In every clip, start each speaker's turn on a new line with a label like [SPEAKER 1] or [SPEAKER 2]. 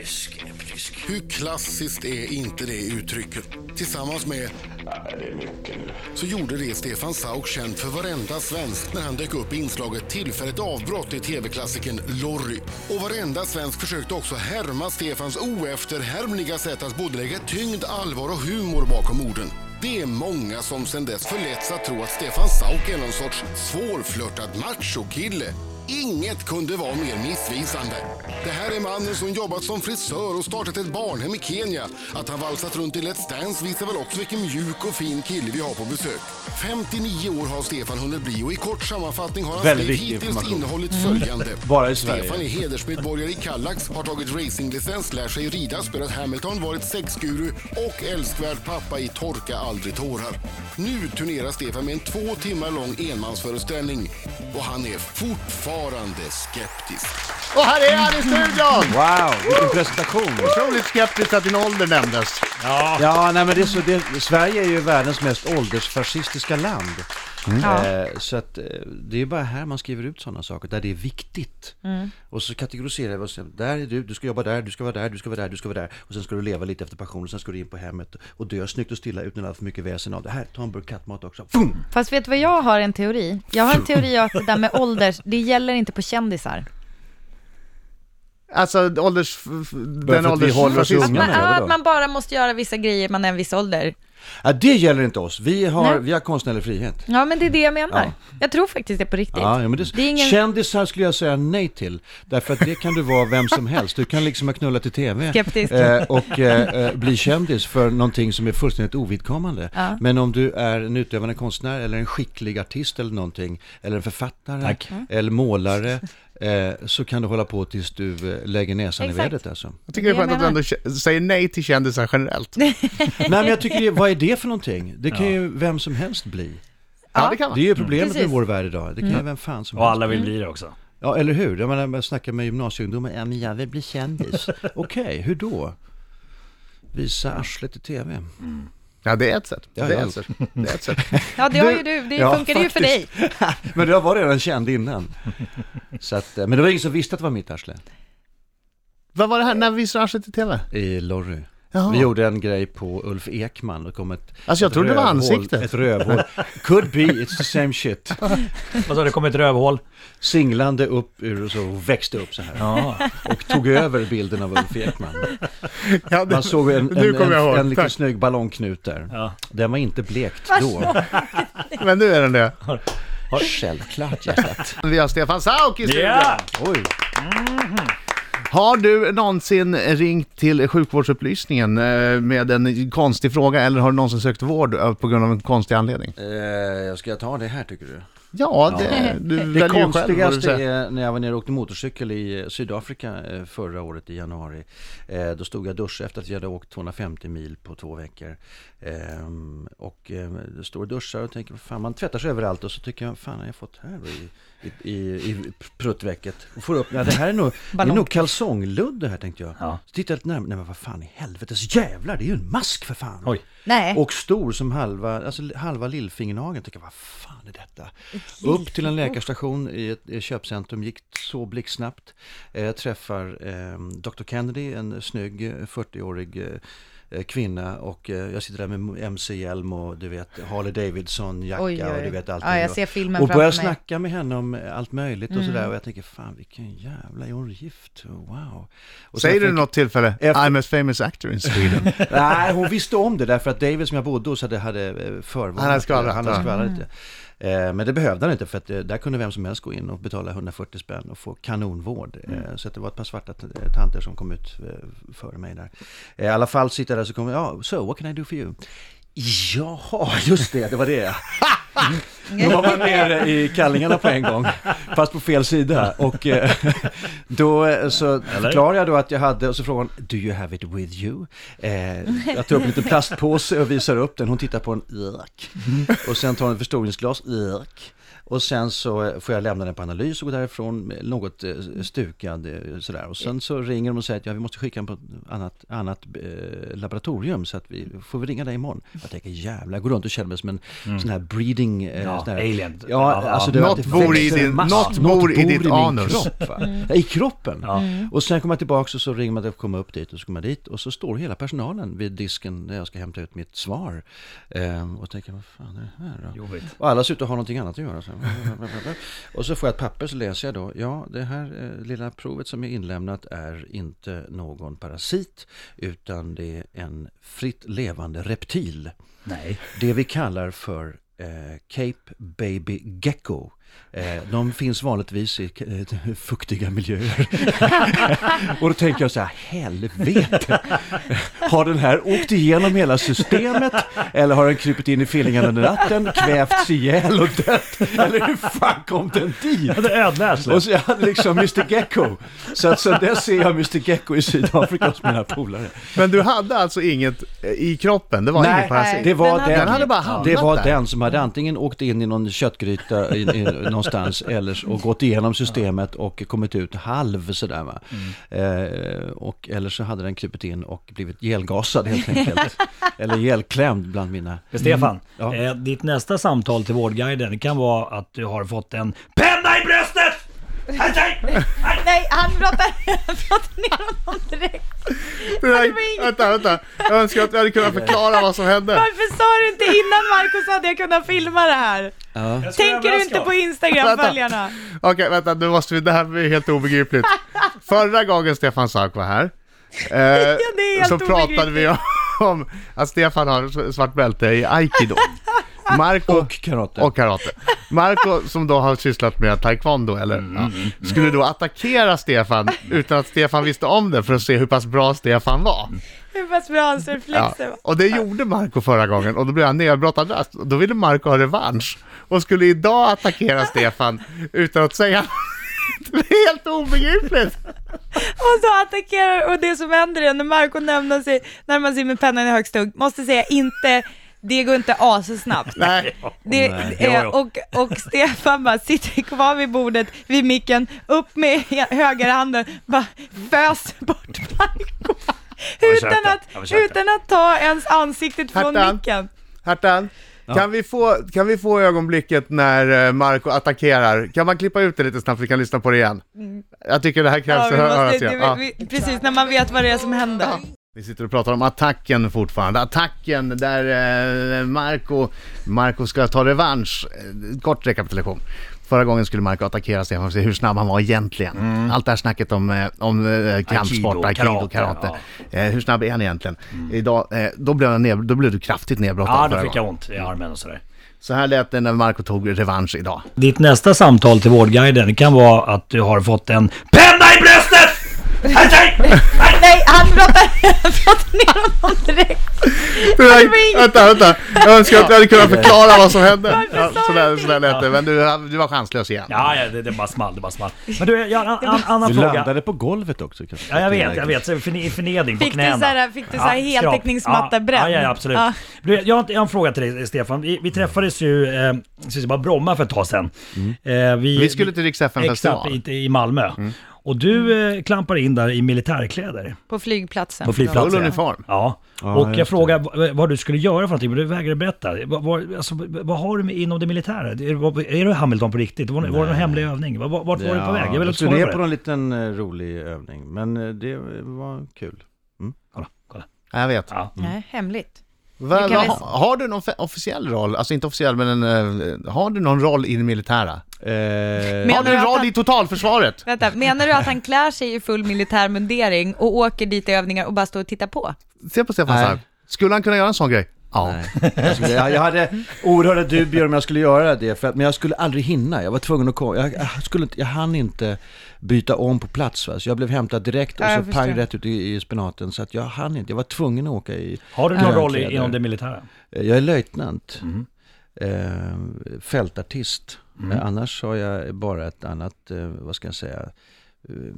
[SPEAKER 1] är skeptisk.
[SPEAKER 2] Hur klassiskt är inte det uttrycket? Tillsammans med
[SPEAKER 1] Nej, det är mycket nu.
[SPEAKER 2] så gjorde det Stefan Sauk känd för varenda svensk när han dök upp i inslaget Tillfälligt avbrott i tv-klassikern Lorry. Och varenda svensk försökte också härma Stefans oefterhärmliga sätt att både lägga tyngd, allvar och humor bakom orden. Det är många som sedan dess förletts att tro att Stefan Sauk är någon sorts svårflörtad machokille. Inget kunde vara mer missvisande. Det här är mannen som jobbat som frisör och startat ett barnhem i Kenya. Att han valsat runt i Let's Dance visar väl också vilken mjuk och fin kille vi har på besök. 59 år har Stefan hunnit bli och i kort sammanfattning har hans liv hittills innehållit följande.
[SPEAKER 3] Bara i Sverige.
[SPEAKER 2] Stefan är hedersmedborgare i Kallax, har tagit racinglicens, lär sig rida, spelat Hamilton, varit sexguru och älskvärd pappa i Torka aldrig tårar. Nu turnerar Stefan med en två timmar lång enmansföreställning och han är fortfarande skeptisk.
[SPEAKER 4] Och här är han i studion!
[SPEAKER 3] Wow, vilken presentation!
[SPEAKER 4] Otroligt skeptisk att din ålder nämndes.
[SPEAKER 3] Ja, nej men det är så, det, Sverige är ju världens mest åldersfascistiska land.
[SPEAKER 5] Ja.
[SPEAKER 3] Eh, så att eh, det är bara här man skriver ut sådana saker, där det är viktigt. Och så kategoriserar vi och säger, där är du, du ska jobba där, du ska vara där, du ska vara där, du ska vara där. Och sen ska du leva lite efter passion, och sen ska du in på hemmet och dö snyggt och stilla utan allt för mycket väsen av det. Här, ta en burk kattmat också. Boom!
[SPEAKER 5] Fast vet du vad jag har en teori? Jag har en teori att det där med ålder, det gäller inte på kändisar.
[SPEAKER 4] Alltså ålders... Den åldersfascismen.
[SPEAKER 5] Att man, att man bara måste göra vissa grejer man är en viss ålder.
[SPEAKER 3] Ja, det gäller inte oss. Vi har,
[SPEAKER 5] Nej.
[SPEAKER 3] vi har konstnärlig frihet.
[SPEAKER 5] Ja, men det är det jag menar.
[SPEAKER 3] Ja.
[SPEAKER 5] Jag tror faktiskt det på riktigt.
[SPEAKER 3] Ja, men det,
[SPEAKER 5] Det ingen-
[SPEAKER 3] Kändisar skulle jag säga nej till. Därför att det kan du vara vem som helst. Du kan liksom ha knullat i TV
[SPEAKER 5] Skeptisk.
[SPEAKER 3] eh, och eh, eh, bli kändis för någonting som är fullständigt ovidkommande.
[SPEAKER 5] Ja.
[SPEAKER 3] Men om du är en utövande konstnär eller en skicklig artist eller någonting, eller en författare,
[SPEAKER 6] Tack.
[SPEAKER 5] Mm.
[SPEAKER 3] eller målare, eh, så kan du hålla på tills du eh, lägger näsan
[SPEAKER 5] Exakt.
[SPEAKER 3] i vädret alltså.
[SPEAKER 4] Jag tycker det är skönt att du ändå säger nej till kändisar generellt.
[SPEAKER 3] Nej men jag tycker, det, vad är det för någonting? Det kan ju vem som helst bli.
[SPEAKER 4] Ja, det kan man.
[SPEAKER 3] Det är ju problemet med.
[SPEAKER 5] Mm.
[SPEAKER 3] vår värld idag. Det kan ju vem fan som
[SPEAKER 6] Och
[SPEAKER 3] helst.
[SPEAKER 6] alla vill bli det också.
[SPEAKER 3] Ja, eller hur? Jag menar, jag snackar med gymnasieungdomar. Ja, men jag vill bli kändis. Okej, hur då? Visa arslet i TV.
[SPEAKER 4] Ja, det är ett sätt.
[SPEAKER 3] Ja,
[SPEAKER 4] det, är
[SPEAKER 3] ja.
[SPEAKER 4] ett sätt. det är ett sätt.
[SPEAKER 5] Ja, det har ju du. Det
[SPEAKER 3] Ja,
[SPEAKER 5] funkar ju för dig.
[SPEAKER 3] Men jag var redan känd innan. Så att, eh, men det var ingen som visste att det var mitt arsle.
[SPEAKER 4] Vad var det här? När visade arslet i TV?
[SPEAKER 3] I Lorry.
[SPEAKER 4] Jaha.
[SPEAKER 3] Vi gjorde en grej på Ulf Ekman. Det kom ett,
[SPEAKER 4] Alltså, jag
[SPEAKER 3] ett
[SPEAKER 4] trodde det var
[SPEAKER 3] rövhål-
[SPEAKER 4] ansiktet.
[SPEAKER 3] Ett rövhål. Could be, it's the same shit.
[SPEAKER 6] Vad sa du, det kom ett rövhål?
[SPEAKER 3] Singlande upp ur och så växte upp så här.
[SPEAKER 6] Ja.
[SPEAKER 3] Och tog över bilden av Ulf Ekman.
[SPEAKER 4] Ja, det,
[SPEAKER 3] Man såg en, en, en,
[SPEAKER 4] ihåg.
[SPEAKER 3] en liten snygg ballongknut där.
[SPEAKER 6] Ja.
[SPEAKER 3] Den var inte blekt då.
[SPEAKER 4] Men nu är den det.
[SPEAKER 3] Självklart hjärtat.
[SPEAKER 4] Vi har Stefan Sauk i studion.
[SPEAKER 6] Ja!
[SPEAKER 3] Oj.
[SPEAKER 4] Har du någonsin ringt till sjukvårdsupplysningen eh, med en konstig fråga eller har du någonsin sökt vård eh, på grund av en konstig anledning?
[SPEAKER 3] Eh, ska jag ta det här tycker du?
[SPEAKER 4] Ja, det, du
[SPEAKER 3] Det
[SPEAKER 4] väljer ju själv vad du
[SPEAKER 3] konstigaste
[SPEAKER 4] säger.
[SPEAKER 3] är när jag var nere och åkte motorcykel i eh, Sydafrika eh, förra året i januari. Eh, Då stod jag och duschade efter att jag hade åkt 250 mil på två veckor. Ehm, Och eh, jag står och duschar och tänker, vad fan man tvättar sig överallt och så tycker jag, vad fan har jag fått här i, i, i, i pruttvecket? Och får upp, ja det här är nog, det är nog kalsongludd det här tänkte jag.
[SPEAKER 6] Ja.
[SPEAKER 3] Så tittar jag lite närmare, nej men vad fan i helvetes jävlar, det är ju en mask för fan.
[SPEAKER 6] Oj.
[SPEAKER 5] Nej.
[SPEAKER 3] Och stor som halva, alltså halva lillfingernageln. Tycker jag, vad fan är detta? Upp till en läkarstation i ett, i köpcentrum, gick så blixtsnabbt. Eh, Jag träffar eh, Dr Kennedy, en snygg eh, 40-årig eh, eh, kvinna och eh, jag sitter där med MC-hjälm och du vet Harley Davidson-jacka
[SPEAKER 5] Oj, oj,
[SPEAKER 3] och du vet allt.
[SPEAKER 5] Ja, jag ser filmen
[SPEAKER 3] Och börjar.
[SPEAKER 5] Mm.
[SPEAKER 3] snacka med henne om allt möjligt och sådär och jag tänker fan vilken jävla, är hon gift? Wow. Och
[SPEAKER 4] Säger du
[SPEAKER 3] fick-
[SPEAKER 4] något tillfälle?
[SPEAKER 3] Efter-
[SPEAKER 4] I'm a famous actor in Sweden.
[SPEAKER 3] Nej, hon visste om det därför att David som jag bodde hos hade, hade eh, förvarnat.
[SPEAKER 4] Han hade skvallrat,
[SPEAKER 3] Han hade skvallrat lite. Eh, Men det behövde han inte för att eh, där kunde vem som helst gå in och betala 140 spänn och få kanonvård. Eh, Så att det var ett par svarta tanter som kom ut före mig där. I alla fall sitter jag där så kommer ja, so what can I do for you? Jaha, just det, det var det. Då var man nere i kallingarna på en gång, fast på fel sida. Och eh, då eh, så förklarar jag då att jag hade, och så frågar hon, do you have it with you? Eh, jag tar upp en liten plastpåse och visar upp den, hon tittar på en, irk. Och sen tar hon ett förstoringsglas, irk. Och sen så får jag lämna den på analys och gå därifrån något eh, stukad eh, sådär. Och sen så ringer de och säger att ja, vi måste skicka den på ett annat, annat eh, laboratorium så att vi får vi ringa dig imorgon. Jag tänker jävlar, jag går runt och känner mig som en sån här breeding... Eh,
[SPEAKER 6] Ja,
[SPEAKER 3] sån här,
[SPEAKER 6] alien.
[SPEAKER 3] Ja, alltså det,
[SPEAKER 4] Något
[SPEAKER 3] det
[SPEAKER 4] bor i din- något bor i ditt anus.
[SPEAKER 3] Kropp? Ja, I kroppen.
[SPEAKER 6] Ja.
[SPEAKER 3] Och sen kommer jag tillbaka och så ringer man att jag får komma upp dit och så kommer jag dit och så står hela personalen vid disken när jag ska hämta ut mitt svar. Ehm, och tänker, vad fan är det här då?
[SPEAKER 6] Jobbigt.
[SPEAKER 3] Och alla ser ut att ha någonting annat att göra. Så. Och så får jag ett papper så läser jag då. Ja, det här eh, lilla provet som är inlämnat är inte någon parasit utan det är en fritt levande reptil.
[SPEAKER 6] Nej.
[SPEAKER 3] Det vi kallar för eh, Cape Baby Gecko. Eh, de finns vanligtvis i eh, fuktiga miljöer. och då tänker jag så här, helvete! Har den här åkt igenom hela systemet? Eller har den krupit in i fillingarna under natten, kvävts ihjäl och dött? Eller hur fan kom den dit?
[SPEAKER 6] Det är.
[SPEAKER 3] Och så jag hade liksom Mr Gecko. Så att sen dess ser jag Mr Gecko i Sydafrika hos mina polare.
[SPEAKER 4] Men du hade alltså inget eh, i kroppen? Det var ingen parasit?
[SPEAKER 3] det var
[SPEAKER 5] Den hade-
[SPEAKER 3] den,
[SPEAKER 4] hade bara
[SPEAKER 3] det var
[SPEAKER 4] där.
[SPEAKER 3] den som hade antingen åkt in i någon köttgryta i, i, någonstans eller, och gått igenom systemet och kommit ut halv sådär va. Eh, och, eller så hade den krupit in och blivit gelgasad helt enkelt. eller gelklämd bland mina...
[SPEAKER 6] Stefan,
[SPEAKER 3] Ja.
[SPEAKER 6] eh, ditt nästa samtal till Vårdguiden kan vara att du har fått en penna i bröstet! Hej!
[SPEAKER 5] Nej, han pratar ner honom direkt. Inget-
[SPEAKER 4] Vänta, vänta. Jag önskar att vi hade kunnat förklara vad som hände.
[SPEAKER 5] Varför sa du inte innan Marco så hade jag kunnat filma det här?
[SPEAKER 3] Ja.
[SPEAKER 5] Tänker du inte på. Instagram-följarna?
[SPEAKER 4] Okej, vänta, nu måste vi, det här blir helt obegripligt. Förra gången Stefan Sauk var här, eh,
[SPEAKER 5] helt
[SPEAKER 4] så pratade vi om att Stefan har svart bälte i aikido. Marco,
[SPEAKER 3] Och karate.
[SPEAKER 4] och karate. Marco som då har sysslat med taekwondo, eller?
[SPEAKER 3] Mm,
[SPEAKER 4] Ja, skulle då attackera Stefan utan att Stefan visste om det för att se hur pass bra Stefan var.
[SPEAKER 5] Hur pass bra hans
[SPEAKER 4] Ja,
[SPEAKER 5] reflexer var.
[SPEAKER 4] och det gjorde Marco förra gången och då blev han nedbrottad rast. Och Då ville Marco ha revansch och skulle idag attackera Stefan utan att säga Det är helt obegripligt!
[SPEAKER 5] Och så attackerar, och det som händer är när Marco närmar sig, närmar sig med pennan i högst hugg, måste säga inte, det går inte asesnabbt.
[SPEAKER 4] Nej,
[SPEAKER 5] Det,
[SPEAKER 3] Nej.
[SPEAKER 5] Eh, och, och Stefan bara sitter kvar vid bordet, vid micken, upp med högerhanden, bara fös bort Marco. Utan att, utan att ta ens ansiktet från
[SPEAKER 4] Hertan.
[SPEAKER 5] micken.
[SPEAKER 4] Hertan, kan, vi få, kan vi få ögonblicket när eh, Marco attackerar? Kan man klippa ut det lite snabbt så vi kan lyssna på det igen? Jag tycker det här krävs
[SPEAKER 5] Ja,
[SPEAKER 4] att höras igen. Ja.
[SPEAKER 5] precis, när man vet vad det är som händer.
[SPEAKER 4] Vi sitter och pratar om attacken fortfarande. Attacken där eh, Marco, Marco ska ta revansch. Eh, Kort rekapitulation. Förra gången skulle Marco attackera Stefan för att se hur snabb han var egentligen. Allt det här snacket om, eh, om kampsport,
[SPEAKER 6] Aikido,
[SPEAKER 4] aikido,
[SPEAKER 6] karate,
[SPEAKER 4] karate. Eh, hur snabb är han egentligen? Idag, eh, då, blev han ned, då blev du kraftigt nedbrottad
[SPEAKER 6] Ja, då fick jag ont i armen och sådär.
[SPEAKER 4] Så här lät det när Marco tog revansch idag.
[SPEAKER 6] Ditt nästa samtal till Vårdguiden kan vara att du har fått en penna i bröstet!
[SPEAKER 5] pratar, pratar ner honom direkt.
[SPEAKER 4] Det
[SPEAKER 5] var inget-
[SPEAKER 4] vänta, vänta. Jag önskar att vi hade kunnat förklara vad som hände. Ja, sådär,
[SPEAKER 5] du
[SPEAKER 4] sådär lät det, men du, du var chanslös igen.
[SPEAKER 6] Ja, ja det, det bara small, det bara small. Men du, jag har en an, annan
[SPEAKER 3] Du
[SPEAKER 6] fråga.
[SPEAKER 3] landade på golvet också kanske.
[SPEAKER 6] Ja, jag vet, jag vet. Så förne- Förnedring på
[SPEAKER 5] Fick du
[SPEAKER 6] knäna.
[SPEAKER 5] så här, fick du så här
[SPEAKER 6] Ja,
[SPEAKER 5] heltäckningsmatta bränd?
[SPEAKER 6] Ja, ja, absolut.
[SPEAKER 5] Ja.
[SPEAKER 6] Du, jag, har, jag har en fråga till dig, Stefan. Vi, vi träffades ju, eh, vi bara Bromma för ett tag sedan. Eh,
[SPEAKER 4] Vi skulle till Rix FM festival.
[SPEAKER 6] Exakt, i, i Malmö. Och du eh, klampar in där i militärkläder.
[SPEAKER 5] På flygplatsen.
[SPEAKER 6] På flygplatsen.
[SPEAKER 4] Full uniform.
[SPEAKER 6] Ja,
[SPEAKER 3] Ja,
[SPEAKER 6] och
[SPEAKER 3] just
[SPEAKER 6] jag
[SPEAKER 3] det.
[SPEAKER 6] frågade vad, vad du skulle göra för någonting, men du vägrade berätta. Vad, vad, alltså, vad har du med inom det militära? Är, vad- är du Hamilton på riktigt? Var, var det någon hemlig övning? Vart, vart var du på väg? Jag vill
[SPEAKER 3] skulle
[SPEAKER 6] svara
[SPEAKER 3] ner
[SPEAKER 6] på
[SPEAKER 3] på
[SPEAKER 6] det.
[SPEAKER 3] en liten eh, rolig övning, men eh, det var kul.
[SPEAKER 6] Kolla, kolla.
[SPEAKER 4] Ja, Jag vet.
[SPEAKER 6] Ja.
[SPEAKER 5] Nej, hemligt. Vi-
[SPEAKER 4] ha, har du någon officiell roll? Alltså inte officiell, men en, eh, har du någon roll i det militära?
[SPEAKER 3] Eh,
[SPEAKER 4] har du en roll
[SPEAKER 5] han-
[SPEAKER 4] i totalförsvaret?
[SPEAKER 5] Vänta, menar du att han klär sig i full militär mundering och åker dit i övningar och bara står och tittar på?
[SPEAKER 4] Se på Stefan. Sauk. Skulle han kunna göra en sån grej? Ja.
[SPEAKER 3] Jag, skulle, jag, jag hade oerhörda dubier om jag skulle göra det, för att, men jag skulle aldrig hinna. Jag var tvungen att komma. Jag, jag, skulle inte, jag hann inte byta om på plats. Va? Så jag blev hämtad direkt och
[SPEAKER 5] Ja,
[SPEAKER 3] så pang rätt ut i, i spenaten. Så att jag hann inte. Jag var tvungen att åka i...
[SPEAKER 6] Har du någon roll i, inom det militära?
[SPEAKER 3] Eh, Jag är löjtnant.
[SPEAKER 6] Mhm.
[SPEAKER 3] Eh, fältartist.
[SPEAKER 6] Mm.
[SPEAKER 3] Annars har jag bara ett annat, eh, vad ska jag säga, eh,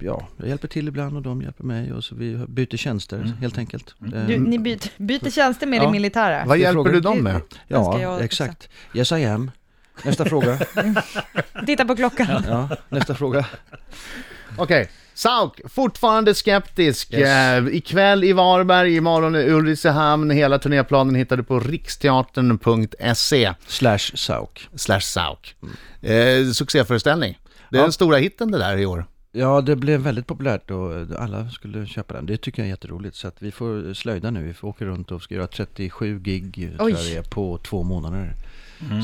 [SPEAKER 3] ja, jag hjälper till ibland och de hjälper mig och så vi byter tjänster
[SPEAKER 6] Mm.
[SPEAKER 3] helt enkelt. Eh,
[SPEAKER 5] Du, ni byter, byter tjänster med
[SPEAKER 3] Ja.
[SPEAKER 5] det militära?
[SPEAKER 4] Vad hjälper
[SPEAKER 3] frågar-
[SPEAKER 4] du dem med?
[SPEAKER 3] Ja,
[SPEAKER 5] också.
[SPEAKER 3] exakt. Yes I am. Nästa fråga.
[SPEAKER 5] Titta på klockan.
[SPEAKER 3] Ja, nästa fråga.
[SPEAKER 4] Okej, Sauk, fortfarande skeptisk.
[SPEAKER 3] Yes.
[SPEAKER 4] Eh, ikväll i Varberg, imorgon i Ulricehamn. Hela turnéplanen hittar du på riksteatern.se
[SPEAKER 3] Slash Sauk.
[SPEAKER 4] slash Sauk. Eh, succéföreställning. Det är
[SPEAKER 3] Ja.
[SPEAKER 4] den stora hitten det där i år.
[SPEAKER 3] Ja, det blev väldigt populärt och alla skulle köpa den. Det tycker jag är jätteroligt. Så att vi får slöjda nu. Vi får åka runt och ska göra 37 gig tror jag det är, på två månader.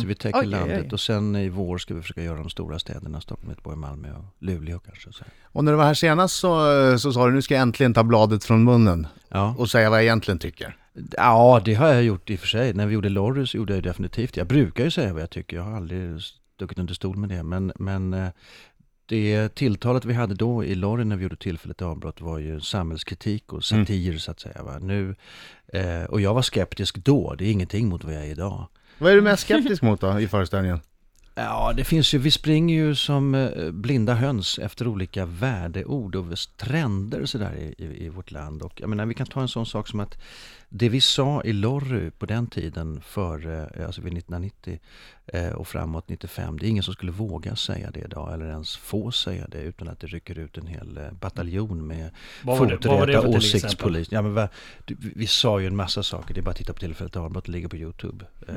[SPEAKER 3] Så vi täcker
[SPEAKER 5] Oj, oj,
[SPEAKER 3] landet
[SPEAKER 5] oj.
[SPEAKER 3] och sen i vår ska vi försöka göra de stora städerna. Stockholm, Göteborg, Malmö och Luleå kanske. Så.
[SPEAKER 4] Och när du var här senast så, så sa du nu ska jag äntligen ta bladet från munnen
[SPEAKER 3] Ja.
[SPEAKER 4] och säga vad jag egentligen tycker.
[SPEAKER 3] ja, det har jag gjort i och för sig. När vi gjorde Lorry så gjorde jag definitivt. Jag brukar ju säga vad jag tycker. Jag har aldrig stuckit under stol med det. Men, men eh, det tilltalet vi hade då i Lorry när vi gjorde tillfälligt avbrott var ju samhällskritik och satir så att säga. Va? Nu, eh, och jag var skeptisk då, det är ingenting mot vad jag är idag.
[SPEAKER 4] Vad är du mest skeptisk mot då i föreställningen?
[SPEAKER 3] Ja, det finns ju, vi springer ju som eh, blinda höns efter olika värdeord och trender sådär i, i, i vårt land. Och jag menar, vi kan ta en sån sak som att det vi sa i Lorry på den tiden, för, eh, alltså vid 1990 eh, och framåt 95, det är ingen som skulle våga säga det idag eller ens få säga det utan att det rycker ut en hel bataljon med
[SPEAKER 6] Vad var det- vad var det för till
[SPEAKER 3] åsiktspolis. Ja, men va, du, vi vi sa ju en massa saker, det är bara att titta på tillfället det ligger på YouTube. Eh,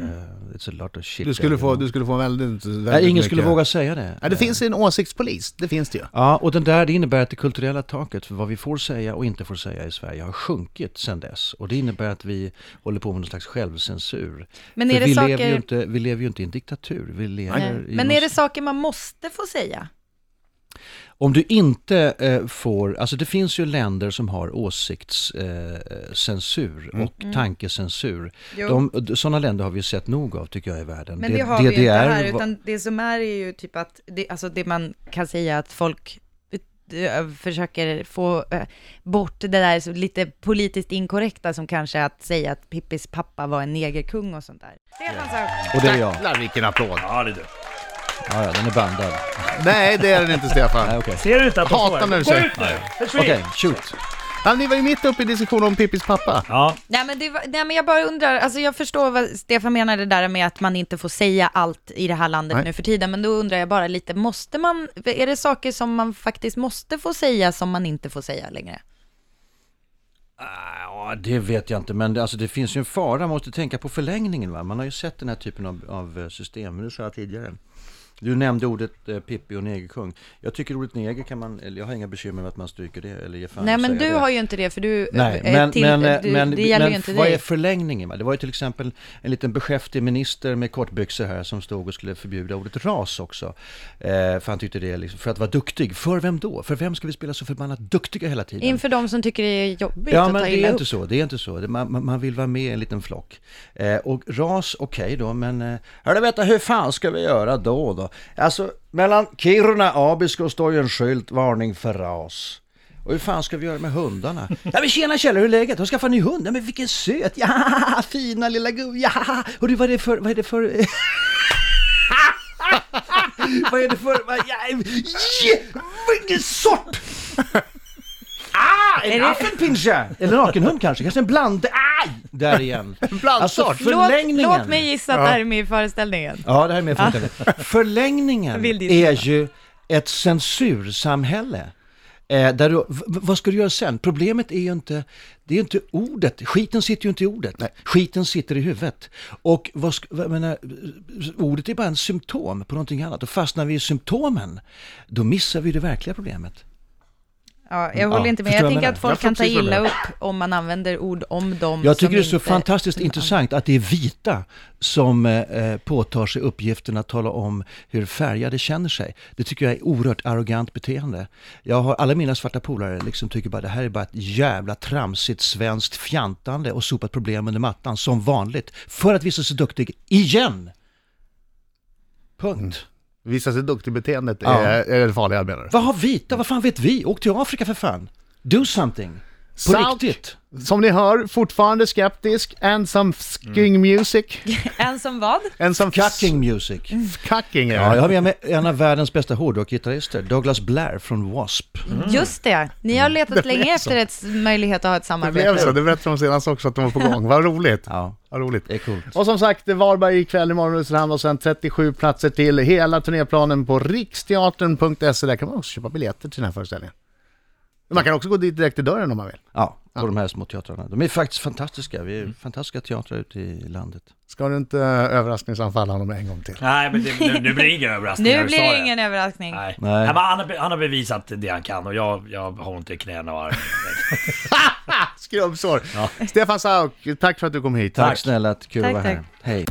[SPEAKER 3] it's a lot of shit.
[SPEAKER 4] Du skulle få, du skulle få väldigt, väldigt
[SPEAKER 3] Nej, ingen
[SPEAKER 4] mycket.
[SPEAKER 3] skulle våga säga det.
[SPEAKER 4] Ja, det finns en åsiktspolis, det finns det ju.
[SPEAKER 3] Ja, och den där det innebär att det kulturella taket för vad vi får säga och inte får säga i Sverige har sjunkit sedan dess. Och det innebär att vi håller på med någon slags självcensur.
[SPEAKER 5] Men är det
[SPEAKER 3] vi,
[SPEAKER 5] saker-
[SPEAKER 3] lever ju inte, vi lever ju inte i en diktatur. Vi lever
[SPEAKER 5] Nej.
[SPEAKER 3] i
[SPEAKER 5] Men
[SPEAKER 3] någon
[SPEAKER 5] är det saker man måste få säga?
[SPEAKER 3] Om du inte eh, får, alltså det finns ju länder som har åsiktscensur eh,
[SPEAKER 4] Mm.
[SPEAKER 3] och tankecensur.
[SPEAKER 5] Jo.
[SPEAKER 3] De, sådana länder har vi sett nog av tycker jag i världen.
[SPEAKER 5] Men det, har vi ju inte
[SPEAKER 3] DDR
[SPEAKER 5] här, utan det som är är ju typ att, det, alltså det man kan säga att folk eh, försöker få eh, bort det där så lite politiskt inkorrekta som kanske att säga att Pippis pappa var en negerkung och sånt där. Stefan sa
[SPEAKER 3] Och det är jag.
[SPEAKER 4] Jävlar vilken applåd.
[SPEAKER 6] Ja, det är du.
[SPEAKER 3] Ja, ja, den är bandad.
[SPEAKER 4] Nej, det är den inte Stefan.
[SPEAKER 3] Nej, okej.
[SPEAKER 6] Ser du inte att de
[SPEAKER 4] Hatar
[SPEAKER 6] står
[SPEAKER 4] när du
[SPEAKER 6] Gå
[SPEAKER 4] säger-
[SPEAKER 6] ut nu! Försvinn!
[SPEAKER 3] Okej, shoot.
[SPEAKER 4] Ja, ni var ju mitt uppe i diskussion om Pippis pappa.
[SPEAKER 6] Ja,
[SPEAKER 5] Nej men, det var, nej men jag bara undrar, alltså jag förstår vad Stefan menar det där med att man inte får säga allt i det här landet
[SPEAKER 4] Nej.
[SPEAKER 5] nu för tiden, men då undrar jag bara lite, måste man, är det saker som man faktiskt måste få säga som man inte får säga längre?
[SPEAKER 3] Ja, det vet jag inte, men det, alltså, det finns ju en fara. Man måste tänka på förlängningen. Va? Man har ju sett den här typen av, av eh, system, det sa jag tidigare. Du nämnde ordet eh, Pippi och negerkung. Jag tycker ordet neger kan man, eller jag har inga bekymmer med att man stryker det eller ger fan
[SPEAKER 5] nej men du
[SPEAKER 3] det.
[SPEAKER 5] har ju inte det, för du,
[SPEAKER 3] Nej,
[SPEAKER 5] eh,
[SPEAKER 3] men,
[SPEAKER 5] till,
[SPEAKER 3] men, eh,
[SPEAKER 5] du,
[SPEAKER 3] men,
[SPEAKER 5] det gäller
[SPEAKER 3] men
[SPEAKER 5] ju inte
[SPEAKER 3] vad
[SPEAKER 5] dig.
[SPEAKER 3] är förlängningen? Det var ju till exempel en liten beskäftig minister med kortbyxor här som stod och skulle förbjuda ordet ras också. Eh, för han tyckte det, liksom, för att vara duktig. För vem då? För vem ska vi spela så förbannat duktiga hela tiden?
[SPEAKER 5] Inför de som tycker det är jobbigt
[SPEAKER 3] Ja,
[SPEAKER 5] att
[SPEAKER 3] men
[SPEAKER 5] ta
[SPEAKER 3] det är
[SPEAKER 5] upp.
[SPEAKER 3] inte så. Det är inte så. Man, man- vill vara med i en liten flock. Eh, och ras, okej då, men... Eh, vänta, hur fan ska vi göra då då? Alltså, mellan Kiruna och Abisko står ju en skylt, varning för ras. Och hur fan ska vi göra med hundarna? Ja men tjena Kjell, hur är läget? Har skaffat en ny hund? Ja men vilken söt! Ja, fina lilla gubb! Ja! Och du, vad är det för... Vad är det för... vad är det för... Ja, vilken sort! Ah, en affenpinscher! Eller nakenhund kanske, kanske en bland... Aj! Där igen. Alltså
[SPEAKER 5] Låt,
[SPEAKER 3] förlängningen.
[SPEAKER 5] låt mig gissa att det här är med i föreställningen.
[SPEAKER 3] Ja, det här är med föreställningen. Förlängningen är ju ett censursamhälle. Eh, där du, vad ska du göra sen? Problemet är ju inte, det är ju inte ordet. Skiten sitter ju inte i ordet. Skiten sitter i huvudet. Och vad vad, jag menar, ordet är bara en symptom på någonting annat. Och fastnar vi i symptomen, då missar vi det verkliga problemet.
[SPEAKER 5] Ja, jag håller
[SPEAKER 3] Ja,
[SPEAKER 5] inte med. Jag
[SPEAKER 3] jag
[SPEAKER 5] tänker att folk kan ta illa upp om man använder ord om dem
[SPEAKER 3] Jag tycker det är så
[SPEAKER 5] inte...
[SPEAKER 3] fantastiskt intressant att det är vita som eh, påtar sig uppgiften att tala om hur färgade känner sig. Det tycker jag är oerhört arrogant beteende. Jag har alla mina svarta polare liksom tycker bara det här är bara ett jävla tramsigt svenskt fjantande och sopat problem under mattan som vanligt för att visa sig duktig igen. Punkt.
[SPEAKER 4] Visa sig duktig-beteendet
[SPEAKER 3] Ja.
[SPEAKER 4] är, är det farliga menar du?
[SPEAKER 3] Vad har vita? Vad fan vet vi? Åk till Afrika för fan. Do something. På
[SPEAKER 4] Sauk,
[SPEAKER 3] riktigt?
[SPEAKER 4] Som ni hör, fortfarande skeptisk. And some sking music.
[SPEAKER 5] En som vad?
[SPEAKER 4] And some
[SPEAKER 3] Cucking music.
[SPEAKER 4] Cucking är
[SPEAKER 3] Ja,
[SPEAKER 4] det.
[SPEAKER 3] jag har med mig en av världens bästa hårdrockgitarrister, Douglas Blair från W.A.S.P.
[SPEAKER 5] Just det, ni har letat länge efter ett möjlighet att ha ett
[SPEAKER 4] Det blev så,
[SPEAKER 5] samarbete.
[SPEAKER 4] det berättade de senast också att de var på gång. Vad roligt.
[SPEAKER 3] Ja,
[SPEAKER 4] Vad roligt.
[SPEAKER 3] det är coolt.
[SPEAKER 4] Och som sagt, Varberg ikväll, imorgon Ulricehamn och sen 37 platser till. Hela turnéplanen på riksteatern.se. Där kan man också köpa biljetter till den här föreställningen. Man kan också gå dit direkt till dörren om man vill.
[SPEAKER 3] Ja, på de här små teatrarna. De är faktiskt fantastiska. Vi är fantastiska teatrar ute i landet.
[SPEAKER 4] Ska du inte eh, överraskningsanfalla honom en gång till?
[SPEAKER 6] Nej, men det, nu, nu blir det ingen överraskning.
[SPEAKER 5] Nu blir det ingen överraskning.
[SPEAKER 6] Nej.
[SPEAKER 3] Nej.
[SPEAKER 6] Nej. men han, har, han har bevisat det han kan och jag, jag har ont i knäna och armen.
[SPEAKER 4] Skrubbsår. Stefan Sauk, tack för att du kom hit.
[SPEAKER 3] Tack, snälla, kul
[SPEAKER 5] Tack,
[SPEAKER 3] att vara här.
[SPEAKER 5] tack.
[SPEAKER 3] Hej.